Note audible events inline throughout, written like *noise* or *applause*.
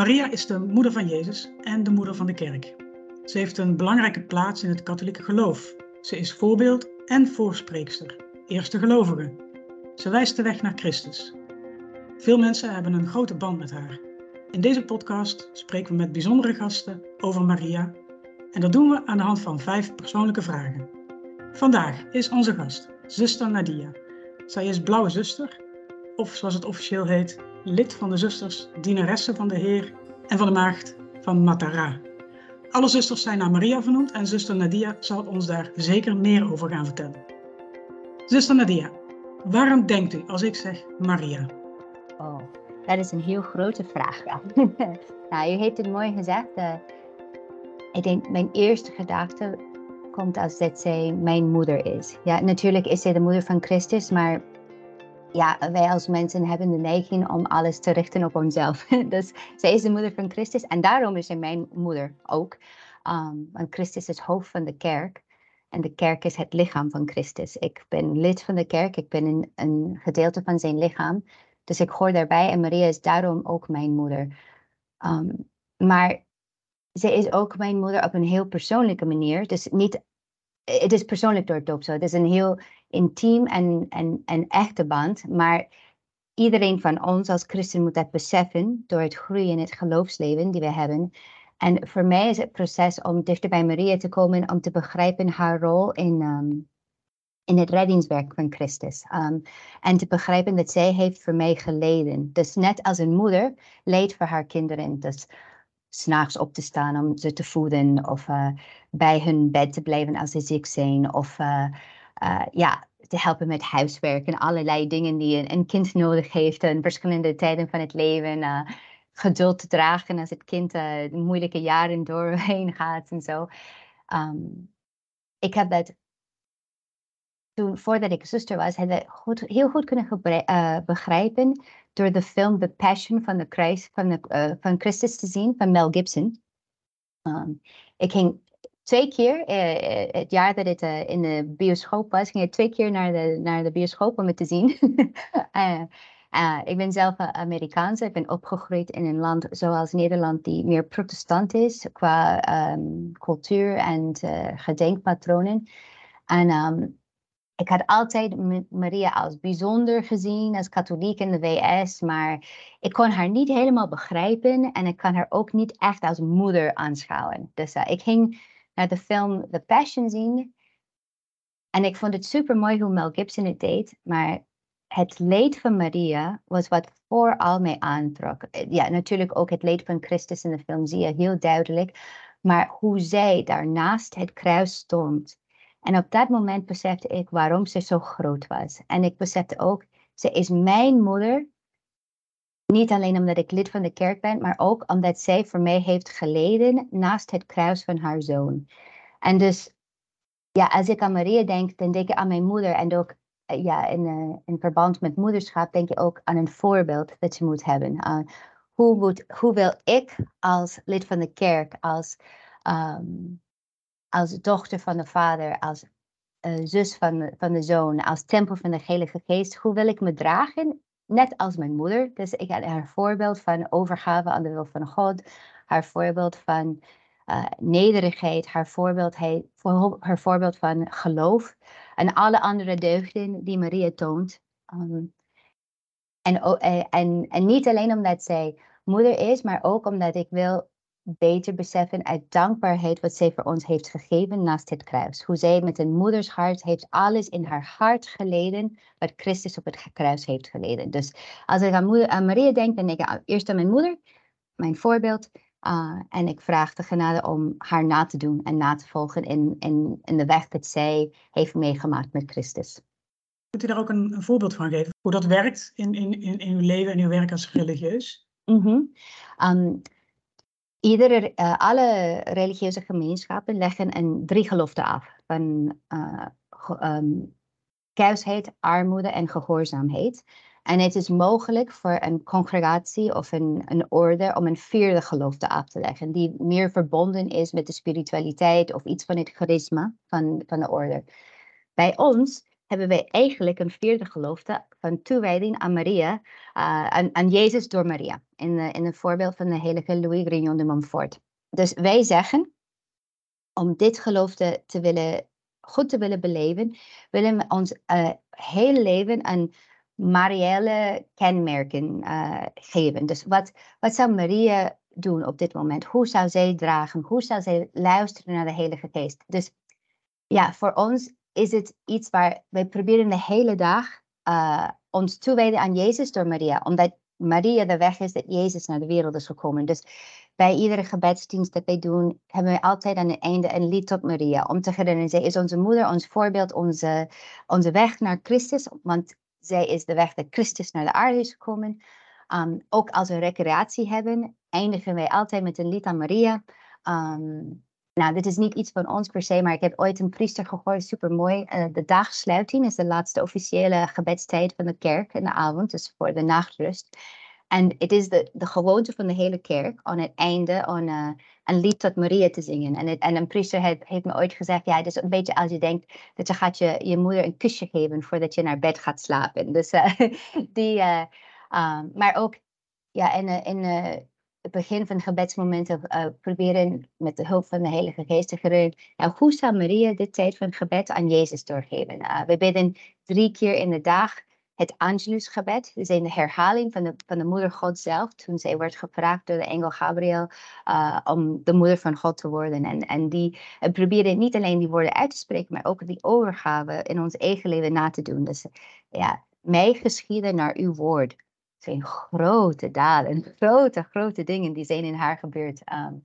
Maria is de moeder van Jezus en de moeder van de kerk. Ze heeft een belangrijke plaats in het katholieke geloof. Ze is voorbeeld en voorspreekster, eerste gelovige. Ze wijst de weg naar Christus. Veel mensen hebben een grote band met haar. In deze podcast spreken we met bijzondere gasten over Maria. En dat doen we aan de hand van vijf persoonlijke vragen. Vandaag is onze gast, zuster Nadia. Zij is blauwe zuster, of zoals het officieel heet, lid van de zusters, dienaressen van de Heer en van de Maagd van Matara. Alle zusters zijn naar Maria vernoemd en zuster Nadia zal ons daar zeker meer over gaan vertellen. Zuster Nadia, waarom denkt u als ik zeg Maria? Oh, dat is een heel grote vraag. *laughs* nou, u heeft het mooi gezegd. Uh, ik denk, mijn eerste gedachte komt als dat zij mijn moeder is. Ja, natuurlijk is zij de moeder van Christus, maar ja, wij als mensen hebben de neiging om alles te richten op onszelf. *laughs* dus zij is de moeder van Christus en daarom is zij mijn moeder ook. Um, want Christus is hoofd van de kerk en de kerk is het lichaam van Christus. Ik ben lid van de kerk, ik ben een, een gedeelte van zijn lichaam. Dus ik hoor daarbij en Maria is daarom ook mijn moeder. Um, maar zij is ook mijn moeder op een heel persoonlijke manier. Dus niet, het is persoonlijk door doop zo. Het is een heel intiem en, en, en echte band. Maar iedereen van ons als christen moet dat beseffen door het groeien in het geloofsleven die we hebben. En voor mij is het proces om dichter bij Maria te komen, om te begrijpen haar rol in, um, in het reddingswerk van Christus. Um, en te begrijpen dat zij heeft voor mij geleden. Dus net als een moeder leidt voor haar kinderen. Dus s'nachts op te staan om ze te voeden of uh, bij hun bed te blijven als ze ziek zijn. Of uh, uh, ja, te helpen met huiswerk en allerlei dingen die een, kind nodig heeft in verschillende tijden van het leven. Geduld te dragen als het kind moeilijke jaren *laughs* doorheen gaat en zo. Um, ik heb dat toen, voordat ik zuster was, heb ik heel goed kunnen begrijpen door de film The Passion van, de Christ, van, de, van Christus te zien van Mel Gibson. Um, ik ging twee keer, uh, het jaar dat het in de bioscoop was, ging ik twee keer naar de, naar de bioscoop om het te zien. *laughs* ik ben zelf Amerikaanse. Ik ben opgegroeid in een land zoals Nederland, die meer protestant is qua um, cultuur en gedenkpatronen. En um, ik had altijd Maria als bijzonder gezien, als katholiek in de VS, maar ik kon haar niet helemaal begrijpen en ik kan haar ook niet echt als moeder aanschouwen. Dus ik ging naar de film The Passion zien. En ik vond het super mooi hoe Mel Gibson het deed. Maar het leed van Maria was wat vooral mij aantrok. Ja, natuurlijk ook het leed van Christus in de film zie je heel duidelijk. Maar hoe zij daarnaast het kruis stond. En op dat moment besefte ik waarom ze zo groot was. En ik besefte ook, ze is mijn moeder. Niet alleen omdat ik lid van de kerk ben, maar ook omdat zij voor mij heeft geleden naast het kruis van haar zoon. En dus, ja, als ik aan Maria denk, dan denk ik aan mijn moeder. En ook eh, ja, in, uh, in verband met moederschap denk ik ook aan een voorbeeld dat ze moet hebben. Uh, hoe, moet, hoe wil ik als lid van de kerk, als, um, als dochter van de vader, als uh, zus van, van de zoon, als tempel van de Heilige Geest, hoe wil ik me dragen net als mijn moeder. Dus ik had haar voorbeeld van overgave aan de wil van God, haar voorbeeld van uh, nederigheid, haar voorbeeld, haar voorbeeld van geloof en alle andere deugden die Maria toont. Um, en, eh, en, en niet alleen omdat zij moeder is, maar ook omdat ik wil beter beseffen uit dankbaarheid wat zij voor ons heeft gegeven naast het kruis. Hoe zij met een moeders hart heeft alles in haar hart geleden wat Christus op het kruis heeft geleden. Dus als ik aan, moeder, aan Maria denk, dan denk ik eerst aan mijn moeder, mijn voorbeeld. Uh, en ik vraag de genade om haar na te doen en na te volgen in, in, in de weg dat zij heeft meegemaakt met Christus. Kunt u daar ook een, een voorbeeld van geven? Hoe dat werkt in, in, in, in uw leven en uw werk als religieus? Mm -hmm. um, iedere, uh, alle religieuze gemeenschappen leggen een drie geloften af. Van uh, um, kuisheid, armoede en gehoorzaamheid. En het is mogelijk voor een congregatie of een, een orde om een vierde gelofte af te leggen, die meer verbonden is met de spiritualiteit of iets van het charisma van, van de orde. Bij ons hebben wij eigenlijk een vierde gelofte van toewijding aan Maria, uh, aan, aan, Jezus door Maria. In, de, in een voorbeeld van de heilige Louis Grignon de Montfort. Dus wij zeggen, om dit geloof te, te willen, goed te willen beleven, willen we ons uh, hele leven een mariële kenmerken geven. Dus wat, wat zou Maria doen op dit moment? Hoe zou zij dragen? Hoe zou zij luisteren naar de Heilige Geest? Dus ja, voor ons is het iets waar wij proberen de hele dag uh, ons toewijden aan Jezus door Maria. Omdat Maria de weg is dat Jezus naar de wereld is gekomen. Dus bij iedere gebedsdienst dat wij doen, hebben we altijd aan het einde een lied tot Maria. Om te herinneren, zij is onze moeder, ons voorbeeld, onze, onze weg naar Christus. Want zij is de weg dat Christus naar de aarde is gekomen. Um, ook als we recreatie hebben, eindigen wij altijd met een lied aan Maria. Um, nou, dit is niet iets van ons per se, maar ik heb ooit een priester gehoord, super mooi. Uh, de dagsluiting is de laatste officiële gebedstijd van de kerk in de avond, dus voor de nachtrust. En het is de, de gewoonte van de hele kerk aan het einde om uh, een lied tot Maria te zingen. En, het, en een priester heeft, me ooit gezegd, ja, het is een beetje als je denkt dat je gaat je, je moeder een kusje geven voordat je naar bed gaat slapen. *laughs* Dus uh, die, um, maar ook ja, in, in het begin van gebedsmomenten uh, proberen met de hulp van de Heilige Geest te herinneren. Nou, hoe zou Maria dit tijd van gebed aan Jezus doorgeven? Uh, we bidden drie keer in de dag het Angelusgebed. Dus in de herhaling van de, van de moeder God zelf. Toen zij werd gevraagd door de engel Gabriel uh, om de moeder van God te worden. En, en die uh, proberen niet alleen die woorden uit te spreken, maar ook die overgave in ons eigen leven na te doen. Dus ja, mij geschieden naar uw woord zijn grote daden, grote, grote dingen die zijn in haar gebeurd. Um,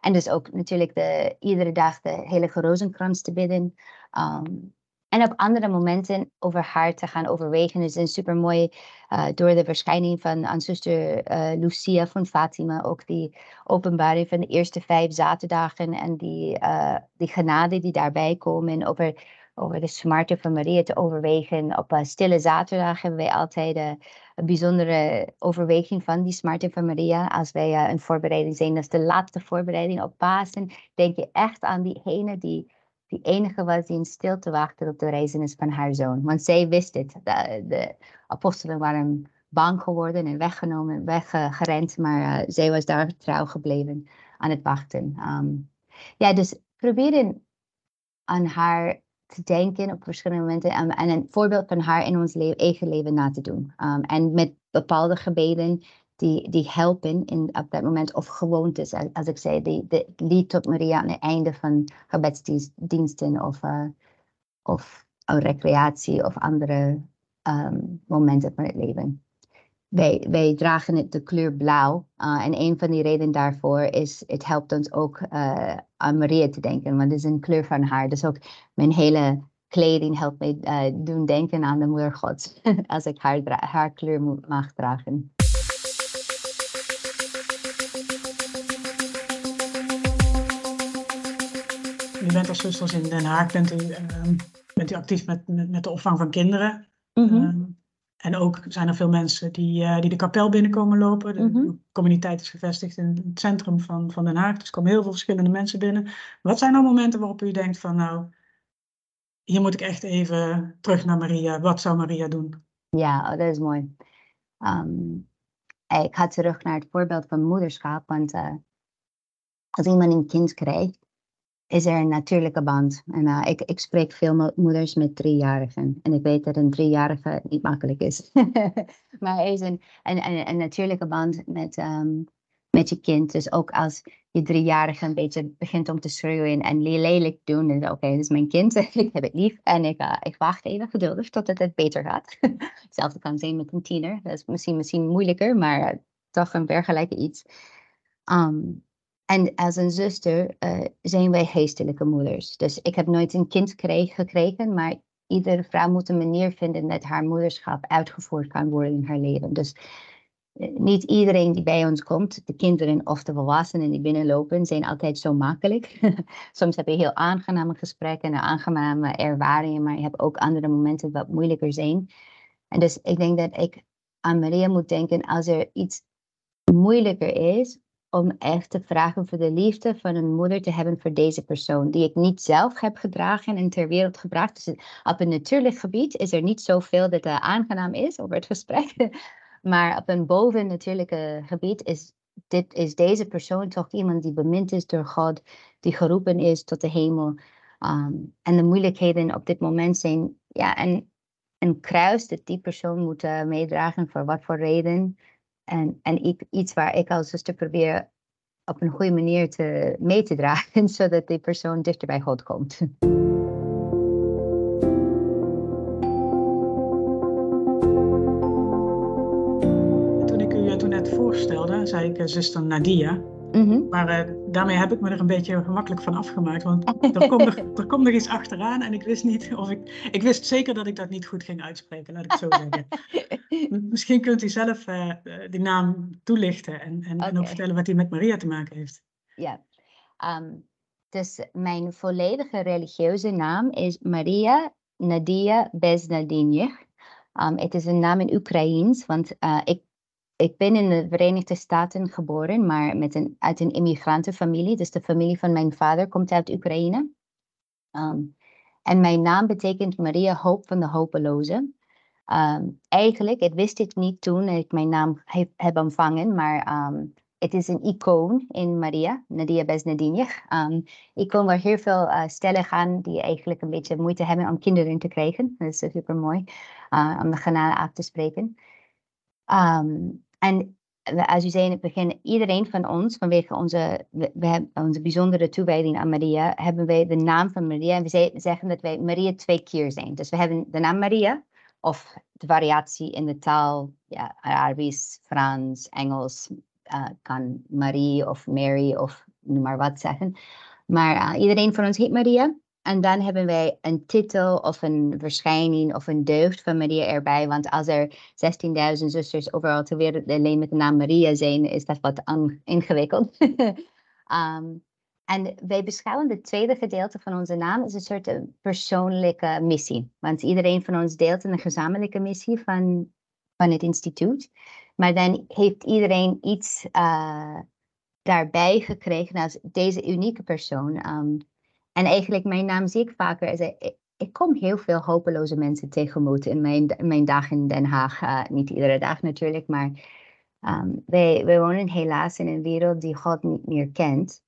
en dus ook natuurlijk de, iedere dag de heilige rozenkrans te bidden. Um, en op andere momenten over haar te gaan overwegen. Het is super mooi uh, door de verschijning van aan zuster uh, Lucia van Fatima. Ook die openbaring van de eerste vijf zaterdagen. En die, uh, die genade die daarbij komen. Over over de smarten van Maria te overwegen. Op uh, stille zaterdag hebben wij altijd uh, een bijzondere overweging van die smarten van Maria. Als wij uh, een voorbereiding zijn, dat is de laatste voorbereiding op Pasen. Denk je echt aan die ene die, die enige was die in stilte wachtte op de reizenis van haar zoon. Want zij wist het. De, de apostelen waren bang geworden en weggenomen, weggerend. Maar zij was daar trouw gebleven aan het wachten. Um, ja, dus proberen aan haar te denken op verschillende momenten en, en een voorbeeld van haar in ons eigen leven na te doen. Um, en met bepaalde gebeden die, die helpen in, op dat moment of gewoontes. Als ik zei, die, de lied tot Maria aan het einde van gebedsdiensten of, uh, of recreatie of andere um, momenten van het leven wij, wij dragen het de kleur blauw. Uh, en een van die redenen daarvoor is, het helpt ons ook uh, aan Maria te denken, want het is een kleur van haar. Dus ook mijn hele kleding helpt mij uh, doen denken aan de moeder God, *laughs* als ik haar, haar kleur mag dragen. U bent als zusters in Den Haag, bent u, ehm, bent u actief met, met, met, de opvang van kinderen. Mm -hmm. En ook zijn er veel mensen die, uh, die de kapel binnenkomen lopen. De mm -hmm. communiteit is gevestigd in het centrum van, van Den Haag. Dus er komen heel veel verschillende mensen binnen. Wat zijn nou momenten waarop u denkt van nou, hier moet ik echt even terug naar Maria. Wat zou Maria doen? Ja, oh, dat is mooi. Um, ik ga terug naar het voorbeeld van moederschap. Want uh, als iemand een kind krijgt, is er een natuurlijke band. En uh, ik, ik spreek veel moeders met driejarigen. En ik weet dat een driejarige niet makkelijk is. *laughs* maar er is een, een, een, een natuurlijke band met, um, met je kind. Dus ook als je driejarige een beetje begint om te schreeuwen en lelijk doen. Dan oké, okay, dit is mijn kind. *laughs* ik heb het lief. En ik, uh, ik wacht even geduldig totdat het beter gaat. *laughs* Hetzelfde kan zijn met een tiener. Dat is misschien, misschien moeilijker, maar uh, toch een vergelijke iets. Um, en als een zuster uh, zijn wij geestelijke moeders. Dus ik heb nooit een kind gekregen, maar iedere vrouw moet een manier vinden dat haar moederschap uitgevoerd kan worden in haar leven. Dus uh, niet iedereen die bij ons komt, de kinderen of de volwassenen die binnenlopen, zijn altijd zo makkelijk. *laughs* Soms heb je heel aangename gesprekken en aangename ervaringen, maar je hebt ook andere momenten wat moeilijker zijn. En dus ik denk dat ik aan Maria moet denken als er iets moeilijker is, om echt te vragen voor de liefde van een moeder te hebben voor deze persoon, die ik niet zelf heb gedragen en ter wereld gebracht. Dus op een natuurlijk gebied is er niet zoveel dat uh, aangenaam is over het gesprek. *laughs* maar op een boven natuurlijke gebied is, dit, is deze persoon toch iemand die bemind is door God, die geroepen is tot de hemel. Um, en de moeilijkheden op dit moment zijn ja, een, een kruis dat die persoon moet uh, meedragen voor wat voor reden. En, en iets waar ik als zuster probeer op een goede manier te, mee te dragen, *laughs* zodat die persoon dichter bij God komt. Toen ik u toen net voorstelde, zei ik eh, zuster Nadia. Mhm. Maar uh, daarmee heb ik me er een beetje gemakkelijk van afgemaakt. Want *laughs* er komt nog, er komt nog iets achteraan en ik wist niet of ik. Ik wist zeker dat ik dat niet goed ging uitspreken, laat ik zo *laughs* zeggen. Misschien kunt u zelf uh, die naam toelichten en, en, en, ook vertellen wat die met Maria te maken heeft. Ja, um, dus mijn volledige religieuze naam is Maria Nadia Beznadinje. Um, het is een naam in Oekraïens, want uh, ik ik ben in de Verenigde Staten geboren, maar met een, uit een immigrantenfamilie. Dus de familie van mijn vader komt uit Oekraïne. Um, en mijn naam betekent Maria Hoop van de Hopeloze. Um, eigenlijk, ik wist dit niet toen ik mijn naam heb, heb ontvangen, maar um, het is een icoon in Maria, Nadia Besnadinje. Um, icoon waar heel veel uh, stellen gaan die eigenlijk een beetje moeite hebben om kinderen te krijgen. Dat is super mooi uh, om de genade af te spreken. En als u zei in het begin, iedereen van ons, vanwege onze, we, hebben onze bijzondere toewijding aan Maria, hebben wij de naam van Maria. En we zeggen dat wij Maria twee keer zijn. Dus we hebben de naam Maria, of de variatie in de taal, ja, Arabisch, Frans, Engels, uh, kan Marie of Mary of noem maar wat zeggen. Maar uh, iedereen van ons heet Maria. En dan hebben wij een titel of een verschijning of een deugd van Maria erbij. Want als er 16.000 zusters overal ter wereld alleen met de naam Maria zijn, is dat wat ingewikkeld. um, *laughs* en wij beschouwen het tweede gedeelte van onze naam als een soort eh, persoonlijke missie. Want iedereen van ons deelt een gezamenlijke missie van, van het instituut. Maar dan heeft iedereen iets uh, daarbij gekregen als deze unieke persoon. Um, en eigenlijk mijn naam zie ik vaker. Is, ik, kom heel veel hopeloze mensen tegemoet in mijn, mijn dag in Den Haag. Uh, niet iedere dag natuurlijk, maar um, wij, wij wonen helaas in een wereld die God niet meer kent.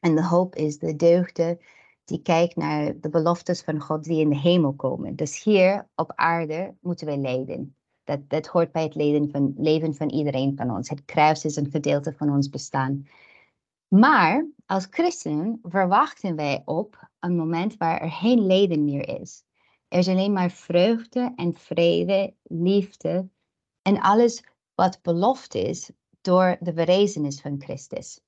En de hoop is de deugde die kijkt naar de beloftes van God die in de hemel komen. Dus hier op aarde moeten wij lijden. Dat, dat hoort bij het van, leven van iedereen van ons. Het kruis is een gedeelte van ons bestaan. Maar als christenen verwachten wij op een moment waar er geen lijden meer is. Er is alleen maar vreugde en vrede, liefde en alles wat beloofd is door de verrezenis van Christus.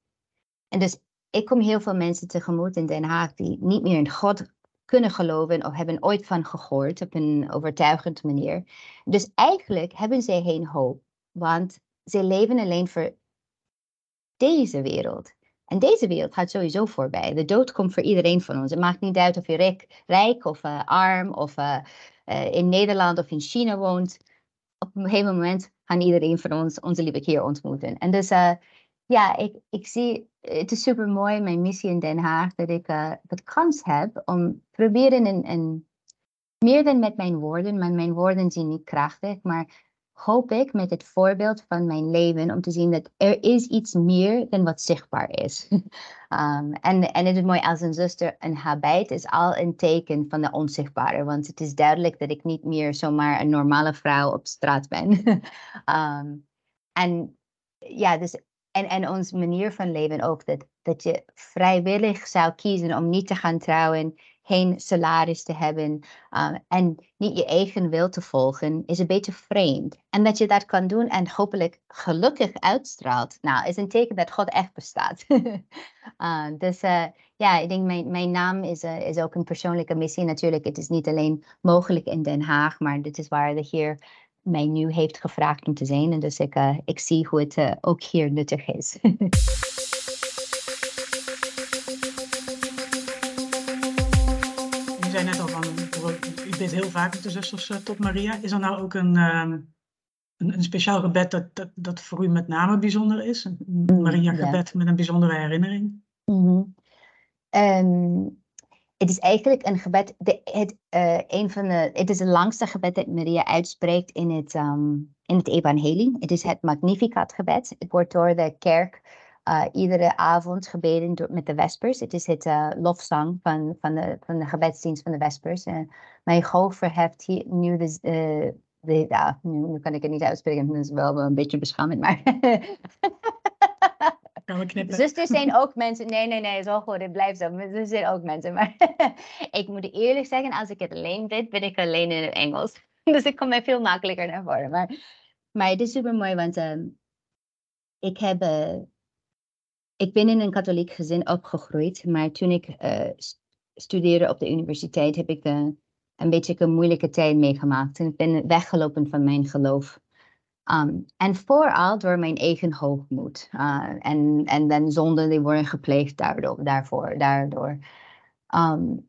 En dus ik kom heel veel mensen tegemoet in Den Haag die niet meer in God kunnen geloven of hebben ooit van gehoord op een overtuigend manier. Dus eigenlijk hebben zij geen hoop, want ze leven alleen voor deze wereld. En deze wereld gaat sowieso voorbij. De dood komt voor iedereen van ons. Het maakt niet uit of je rijk, rijk of uh, arm of uh, uh, in Nederland of in China woont. Op een gegeven moment gaan iedereen van ons onze lieve Heer ontmoeten. En dus ja, ik, ik zie, het is super mooi, mijn missie in Den Haag, dat ik de kans heb om proberen een, meer dan met mijn woorden, maar mijn woorden zijn niet krachtig, maar hoop ik met het voorbeeld van mijn leven om te zien dat er is iets meer dan wat zichtbaar is. um, *laughs* en, en het is mooi als een zuster, een habit is al een teken van de onzichtbare, want het is duidelijk dat ik niet meer zomaar een normale vrouw op straat ben. um, *laughs* en ja, dus en, en onze manier van leven ook, dat, dat je vrijwillig zou kiezen om niet te gaan trouwen geen salaris te hebben uh, en niet je eigen wil te volgen, is een beetje vreemd. En dat je dat kan doen en hopelijk gelukkig uitstraalt, nou, is een teken dat God echt bestaat. *laughs* uh, dus uh, ja, ik denk mijn, mijn naam is, is ook een persoonlijke missie. Natuurlijk, het is niet alleen mogelijk in Den Haag, maar dit is waar de Heer mij nu heeft gevraagd om te zijn. En dus ik, ik zie hoe het ook hier nuttig is. *laughs* u bidt heel vaak de zusters tot Maria. Is er nou ook een, uh, een, een speciaal gebed dat, dat, dat voor u met name bijzonder is? Een mm, Maria-gebed met een bijzondere herinnering? Mm het is eigenlijk een gebed, de, het, uh, een van de, het is het langste gebed dat Maria uitspreekt in het, um, in het evangelie. Het is het Magnificat gebed. Het wordt door de kerk uh, iedere avond gebeden door, met de Vespers. Het is het uh, lofzang van, van, de, van de gebedsdienst van de Vespers. Mijn golf verheft hier, nu de, de ja, nu, kan ik het niet uitspreken, dat is wel een beetje beschamend, maar *laughs* Zusters zijn *laughs* ook mensen. Nee, nee, nee, is wel goed. Het blijft zo. Zusters zijn ook mensen. Maar *laughs* ik moet eerlijk zeggen, als ik het alleen bid, ben ik alleen in het Engels. Dus ik kom mij veel makkelijker naar voren. Maar, maar het is super mooi, want uh, ik heb. Uh, ik ben in een katholiek gezin opgegroeid. Maar toen ik uh, studeerde op de universiteit, heb ik een beetje een moeilijke tijd meegemaakt. En ik ben weggelopen van mijn geloof. Um, en vooral door mijn eigen hoogmoed. Uh, en, en dan zonden die worden gepleegd daardoor. daarvoor, daardoor. Um,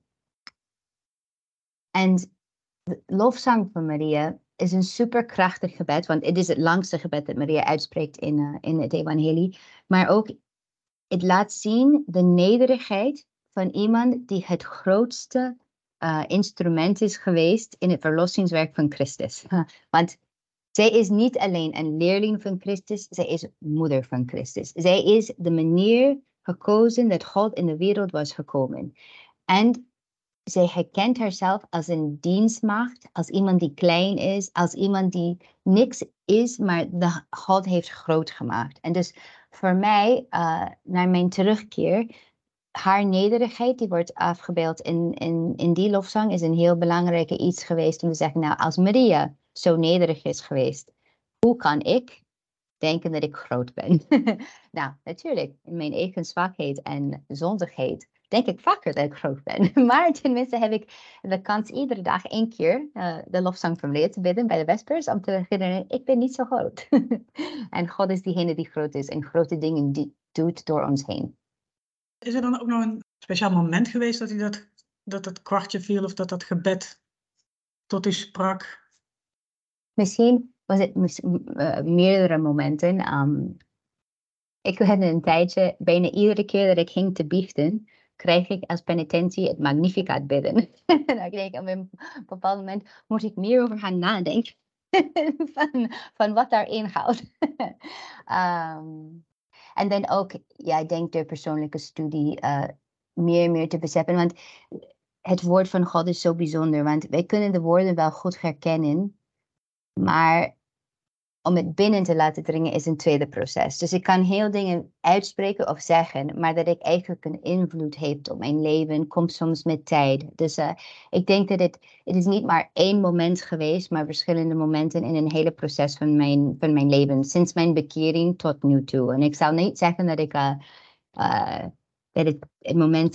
en de lofzang van Maria is een superkrachtig gebed, want het is het langste gebed dat Maria uitspreekt in, uh, in het evangelie. Maar ook, het laat zien de nederigheid van iemand die het grootste uh, instrument is geweest in het verlossingswerk van Christus. Want zij is niet alleen een leerling van Christus, zij is moeder van Christus. Zij is de manier gekozen dat God in de wereld was gekomen. En zij herkent haarzelf als een dienstmacht, als iemand die klein is, als iemand die niks is, maar de God heeft groot gemaakt. En dus voor mij, uh, naar mijn terugkeer, haar nederigheid, die wordt afgebeeld in, in, in die lofzang, is een heel belangrijke iets geweest om te zeggen, nou, als Maria zo nederig is geweest. Hoe kan ik denken dat ik groot ben? *laughs* nou, natuurlijk, in mijn eigen zwakheid en zondigheid denk ik vaker dat ik groot ben. *laughs* maar tenminste heb ik de kans iedere dag één keer uh, de lofzang van Maria te bidden bij de Vespers. Om te herinneren, ik ben niet zo groot. *laughs* en God is diegene die groot is en grote dingen die doet door ons heen. Is er dan ook nog een speciaal moment geweest dat, u dat, dat dat kwartje viel of dat dat gebed tot u sprak? Misschien was het uh, meerdere momenten. Um, ik had een tijdje, bijna iedere keer dat ik ging te biechten, krijg ik als penitentie het Magnificat bidden. *laughs* dan denk ik op een bepaald moment, moet ik meer over gaan nadenken. *laughs* van, van wat daarin houdt. um, *laughs* en dan ook, ja, ik denk de persoonlijke studie uh, meer en meer te beseffen. Want het woord van God is zo bijzonder. Want wij kunnen de woorden wel goed herkennen. Maar om het binnen te laten dringen is een tweede proces. Dus ik kan heel dingen uitspreken of zeggen, maar dat ik eigenlijk een invloed heeft op mijn leven, komt soms met tijd. Dus uh, ik denk dat het, het is niet maar één moment geweest, maar verschillende momenten in een hele proces van mijn, van mijn leven, sinds mijn bekering tot nu toe. En ik zou niet zeggen dat ik uh, uh, dat het, het moment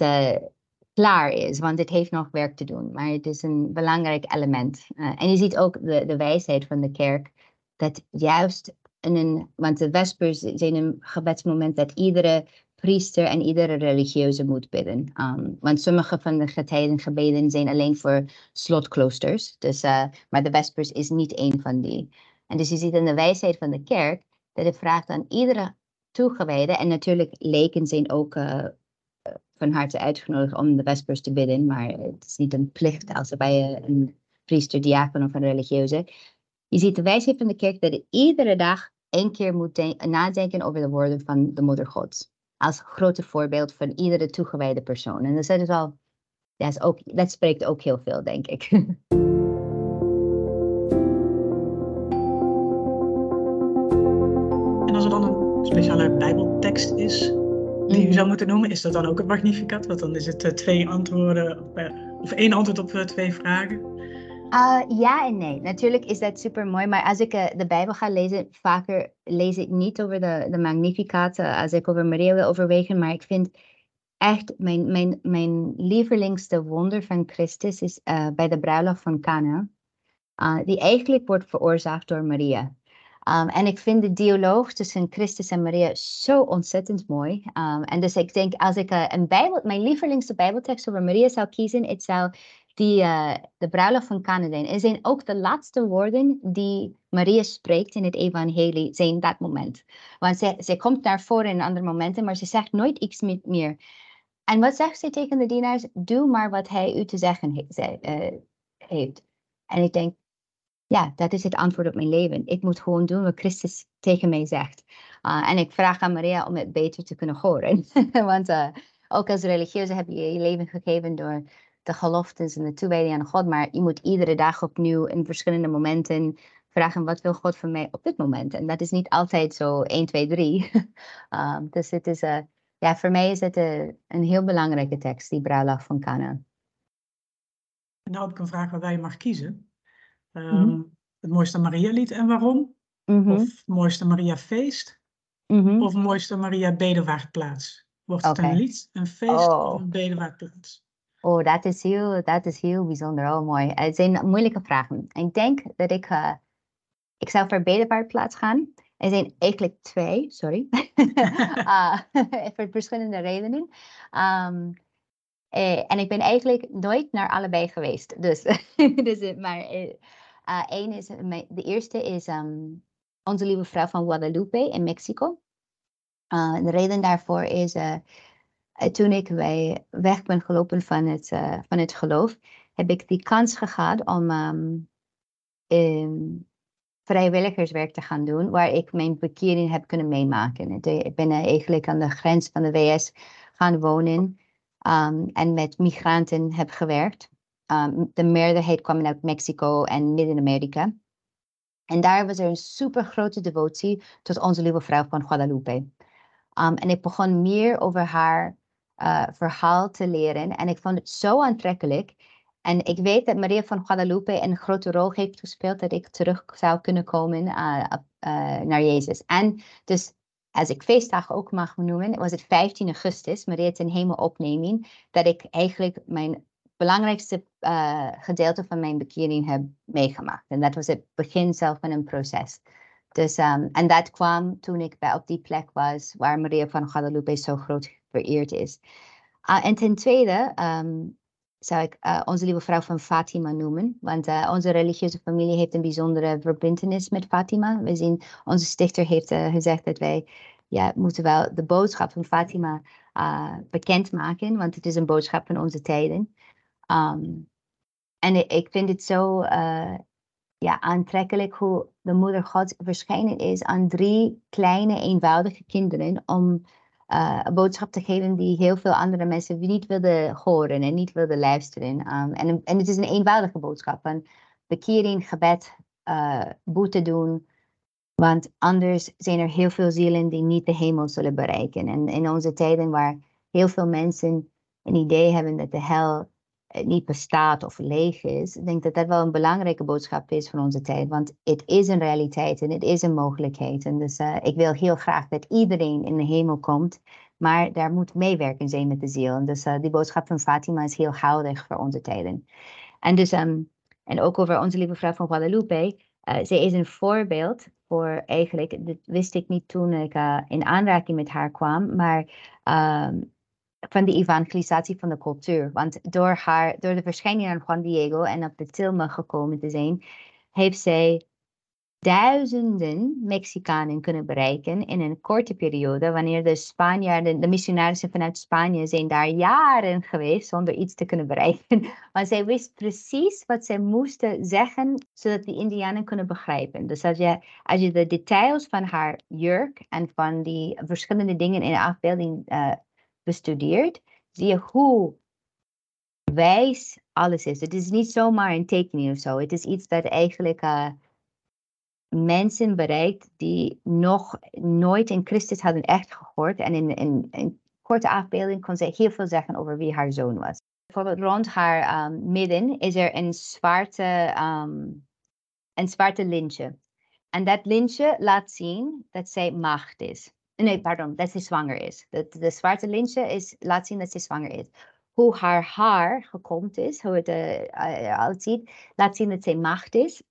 klaar is, want het heeft nog werk te doen. Maar het is een belangrijk element. en je ziet ook de, de wijsheid van de kerk dat juist in een, want de Vespers zijn een gebedsmoment dat iedere priester en iedere religieuze moet bidden. Um, want sommige van de getijdengebeden zijn alleen voor slotkloosters. Dus, uh, maar de Vespers is niet één van die. En dus je ziet in de wijsheid van de kerk dat het vraagt aan iedere toegewijde, en natuurlijk leken zijn ook uh, van harte uitgenodigd om de Vespers te bidden, maar het is niet een plicht als bij een priester, diaken of een religieuze. Je ziet de wijsheid van de kerk dat je iedere dag één keer moet nadenken over de woorden van de Moeder Gods. Als grote voorbeeld van iedere toegewijde persoon. En dat, is wel, dat, is ook, dat spreekt ook heel veel, denk ik. *laughs* En als er dan een speciale Bijbeltekst is die u mhm. zou moeten noemen, is dat dan ook het Magnificat? Want dan is het eh, twee antwoorden, eh, of één antwoord op eh, twee vragen. Uh, ja en nee. Natuurlijk is dat super mooi, maar als ik uh, de Bijbel ga lezen, vaker lees ik niet over de, de Magnificat als ik over Maria wil overwegen, maar ik vind echt mijn, mijn, mijn lievelingste wonder van Christus is uh, bij de bruiloft van Cana, die eigenlijk wordt veroorzaakt door Maria. Um, en ik vind de dialoog tussen Christus en Maria zo ontzettend mooi. Um, en dus ik denk, als ik een Bijbel, mijn lievelingste Bijbeltekst over Maria zou kiezen, het zou die, uh, de bruiloft van Cana zijn. En zijn ook de laatste woorden die Maria spreekt in het evangelie, zijn dat moment. Want zij komt naar voren in andere momenten, maar ze zegt nooit iets meer. En wat zegt ze tegen de dienaars? Doe maar wat hij u te zeggen he, uh, heeft. En ik denk, ja, dat is het antwoord op mijn leven. Ik moet gewoon doen wat Christus tegen mij zegt. Uh, en ik vraag aan Maria om het beter te kunnen horen. *laughs* Want uh, ook als religieuze heb je je leven gegeven door de geloftes en de toewijding aan God. Maar je moet iedere dag opnieuw in verschillende momenten vragen: wat wil God van mij op dit moment? En dat is niet altijd zo 1, 2, 3. um, dus het is, uh, ja, voor mij is het een heel belangrijke tekst, die bruiloft van Cana. Nou heb ik een vraag waarbij je mag kiezen. Um, mm -hmm. Het mooiste Maria-lied en waarom? Mm -hmm. Of het mooiste Maria-feest? Mm -hmm. Of het mooiste Maria-bedevaartplaats? Wordt het een lied, een feest Oh. of een bedevaartplaats? Oh, dat is heel, dat is heel bijzonder. Oh, mooi. Het zijn moeilijke vragen. Ik denk dat ik, uh, ik zou voor bedevaartplaats gaan. Er zijn eigenlijk twee, sorry. uh, *laughs* *laughs* voor verschillende redenen. Um, eh, en ik ben eigenlijk nooit naar allebei geweest. Dus, *laughs* dus maar uh, één is, de eerste is um, Onze Lieve Vrouw van Guadalupe in Mexico. Uh, de reden daarvoor is, toen ik weg ben gelopen van het, uh, van het geloof, heb ik die kans gehad om um, vrijwilligerswerk te gaan doen, waar ik mijn bekering heb kunnen meemaken. Ik ben eigenlijk aan de grens van de VS gaan wonen um, en met migranten heb gewerkt. Um, de meerderheid kwam uit Mexico en Midden-Amerika. En daar was er een super grote devotie tot onze lieve vrouw van Guadalupe. En ik begon meer over haar uh, verhaal te leren. En ik vond het zo aantrekkelijk. En ik weet dat Maria van Guadalupe een grote rol heeft gespeeld dat ik terug zou kunnen komen uh, uh, naar Jezus. En dus, als ik feestdag ook mag noemen, was het 15 augustus, Maria ten hemelopneming, dat ik eigenlijk mijn belangrijkste gedeelte van mijn bekering heb meegemaakt. En dat was het begin zelf van een proces. Dus, um, en dat kwam toen ik bij, op die plek was waar Maria van Guadalupe zo groot vereerd is. Uh, en ten tweede um, zou ik uh, onze lieve vrouw van Fatima noemen. Want uh, onze religieuze familie heeft een bijzondere verbindenis met Fatima. We zien, onze stichter heeft uh, gezegd dat wij ja, moeten wel de boodschap van Fatima bekendmaken. Want het is een boodschap van onze tijden. Um, en ik vind het zo ja, aantrekkelijk hoe de moeder God verschijnen is aan drie kleine, eenvoudige kinderen om uh, een boodschap te geven die heel veel andere mensen niet wilden horen en niet wilden luisteren. Um, en, en het is een eenvoudige boodschap van bekering, gebed, uh, boete doen. Want anders zijn er heel veel zielen die niet de hemel zullen bereiken. En in onze tijden waar heel veel mensen een idee hebben dat de hel niet bestaat of leeg is. Ik denk dat dat wel een belangrijke boodschap is van onze tijd. Want het is een realiteit en het is een mogelijkheid. En dus uh, ik wil heel graag dat iedereen in de hemel komt. Maar daar moet meewerken zijn met de ziel. En dus uh, die boodschap van Fatima is heel geldig voor onze tijden. En dus, um, en ook over onze lieve vrouw van Guadalupe. Uh, zij is een voorbeeld voor eigenlijk, dat wist ik niet toen ik in aanraking met haar kwam. Maar um, van de evangelisatie van de cultuur. Want door, haar, door de verschijning aan Juan Diego en op de Tilma gekomen te zijn, heeft zij duizenden Mexicanen kunnen bereiken in een korte periode, wanneer de Spanjaarden, de missionarissen vanuit Spanje zijn daar jaren geweest zonder iets te kunnen bereiken. *laughs* Maar zij wist precies wat zij moesten zeggen, zodat die Indianen kunnen begrijpen. Dus als je, als je de details van haar jurk en van die verschillende dingen in de afbeelding uh, bestudeert, zie je hoe wijs alles is. Het is niet zomaar een tekening of zo. Het is iets dat eigenlijk uh, mensen bereikt die nog nooit in Christus hadden echt gehoord. En in een korte afbeelding kon zij heel veel zeggen over wie haar zoon was. Bijvoorbeeld rond haar um, midden is er een zwarte, um, een zwarte lintje. En dat lintje laat zien dat zij macht is. Nee, pardon, dat ze zwanger is. De, de zwarte lintje is, laat zien dat ze zwanger is. Hoe haar haar gekomd is, hoe het uh, uitziet, laat zien dat ze macht is.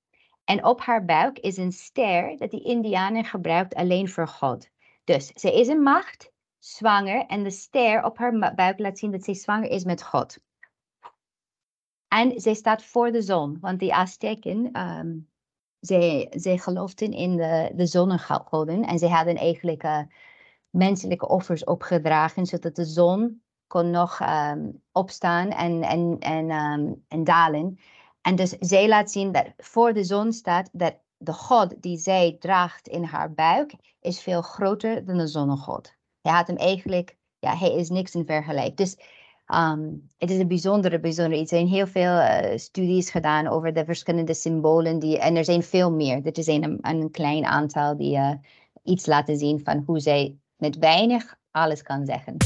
En op haar buik is een ster dat die Indianen gebruikt alleen voor God. Dus ze is een macht, zwanger, en de ster op haar buik laat zien dat ze zwanger is met God. En zij staat voor de zon, want die Azteken, um, zij, zij geloofden in de, de zonnegoden. En zij hadden eigenlijk uh, menselijke offers opgedragen, zodat de zon kon nog um, opstaan en, en, en, um, en dalen. En dus zij laat zien dat voor de zon staat dat de God die zij draagt in haar buik is veel groter dan de zonnegod. Hij had hem eigenlijk, ja, hij is niks in vergelijking. Dus um, het is een bijzondere, bijzondere iets. Er zijn heel veel uh, studies gedaan over de verschillende symbolen. Die, en er zijn veel meer. Dit is een, een klein aantal die uh, iets laten zien van hoe zij met weinig alles kan zeggen.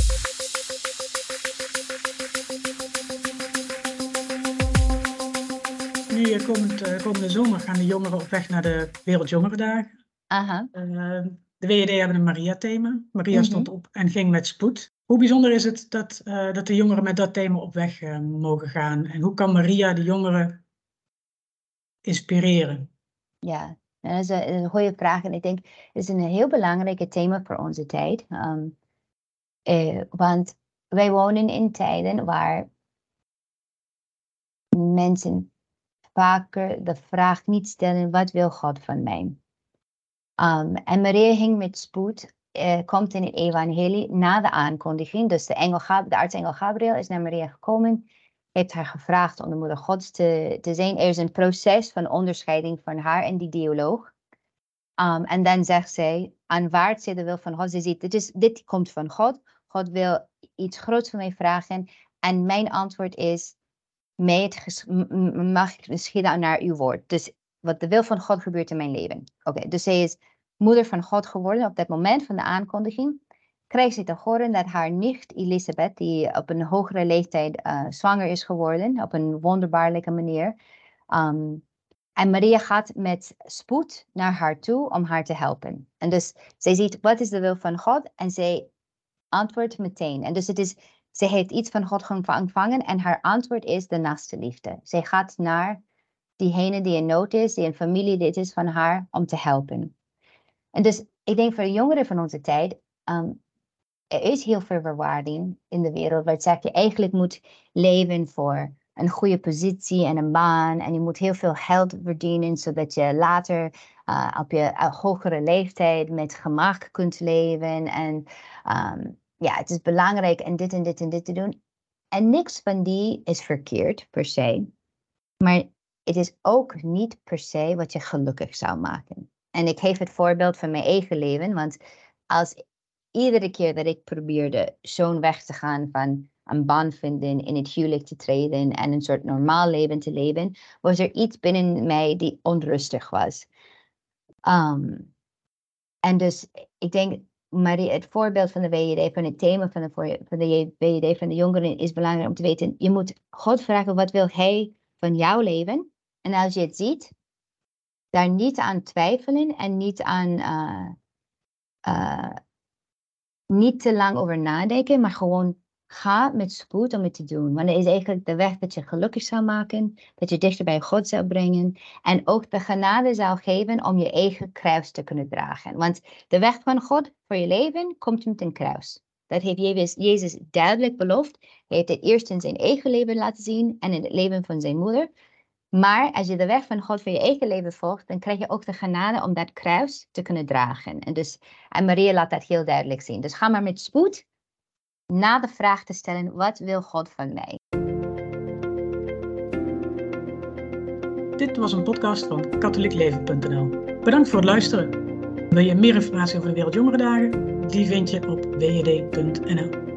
Nu komend, uh, komende zomer gaan de jongeren op weg naar de Wereldjongerendagen. Aha. de WED hebben een Maria-thema. Maria mhm. stond op en ging met spoed. Hoe bijzonder is het dat, uh, dat de jongeren met dat thema op weg uh, mogen gaan? En hoe kan Maria de jongeren inspireren? Ja, dat is een, een goede vraag. En ik denk, het is een heel belangrijk thema voor onze tijd. Um, eh, want wij wonen in tijden waar mensen vaker de vraag niet stellen, wat wil God van mij? Um, en Maria ging met spoed uh, komt in het evangelie na de aankondiging. Dus de, engel, de aartsengel Gabriel is naar Maria gekomen, heeft haar gevraagd om de moeder gods te, te zijn. Er is een proces van onderscheiding van haar en die dialoog. Um, en dan zegt zij, aanvaardt zij de wil van God. Ze ziet, dit, is, dit komt van God. God wil iets groots van mij vragen. En mijn antwoord is, mag ik geschieden naar uw woord. Dus wat de wil van God gebeurt in mijn leven. Oké, dus zij is moeder van God geworden op dat moment van de aankondiging, kreeg ze te horen dat haar nicht Elisabeth, die op een hogere leeftijd uh, zwanger is geworden, op een wonderbaarlijke manier. Um, en Maria gaat met spoed naar haar toe om haar te helpen. En dus zij ziet, wat is de wil van God? En zij antwoordt meteen. En dus het is, zij heeft iets van God ontvangen en haar antwoord is de naaste liefde. Zij gaat naar diegene die in nood is, die een familie dit is van haar, om te helpen. En dus ik denk voor de jongeren van onze tijd, um, er is heel veel verwaarding in de wereld waar het zegt je eigenlijk moet leven voor een goede positie en een baan en je moet heel veel geld verdienen zodat je later uh, op je uh, hogere leeftijd met gemak kunt leven en um, ja, het is belangrijk en dit en dit en dit te doen. En niks van die is verkeerd per se, maar het is ook niet per se wat je gelukkig zou maken. En ik geef het voorbeeld van mijn eigen leven, want als iedere keer dat ik probeerde zo'n weg te gaan van een baan vinden, in het huwelijk te treden en een soort normaal leven te leven, was er iets binnen mij die onrustig was. Um, en dus ik denk, Marie, het voorbeeld van de WJD, van het thema van de, van de WJD, van de jongeren, is belangrijk om te weten. Je moet God vragen, wat wil Hij van jouw leven? En als je het ziet, daar niet aan twijfelen en niet aan uh, uh, niet te lang over nadenken, maar gewoon ga met spoed om het te doen. Want het is eigenlijk de weg dat je gelukkig zou maken, dat je dichter bij God zou brengen en ook de genade zou geven om je eigen kruis te kunnen dragen. Want de weg van God voor je leven komt met een kruis. Dat heeft Jezus duidelijk beloofd. Hij heeft het eerst in zijn eigen leven laten zien en in het leven van zijn moeder. Maar als je de weg van God voor je eigen leven volgt, dan krijg je ook de genade om dat kruis te kunnen dragen. En, dus, en Maria laat dat heel duidelijk zien. Dus ga maar met spoed na de vraag te stellen, wat wil God van mij? Dit was een podcast van katholiekleven.nl. Bedankt voor het luisteren. Wil je meer informatie over de Wereldjongerendagen? Die vind je op wjd.nl.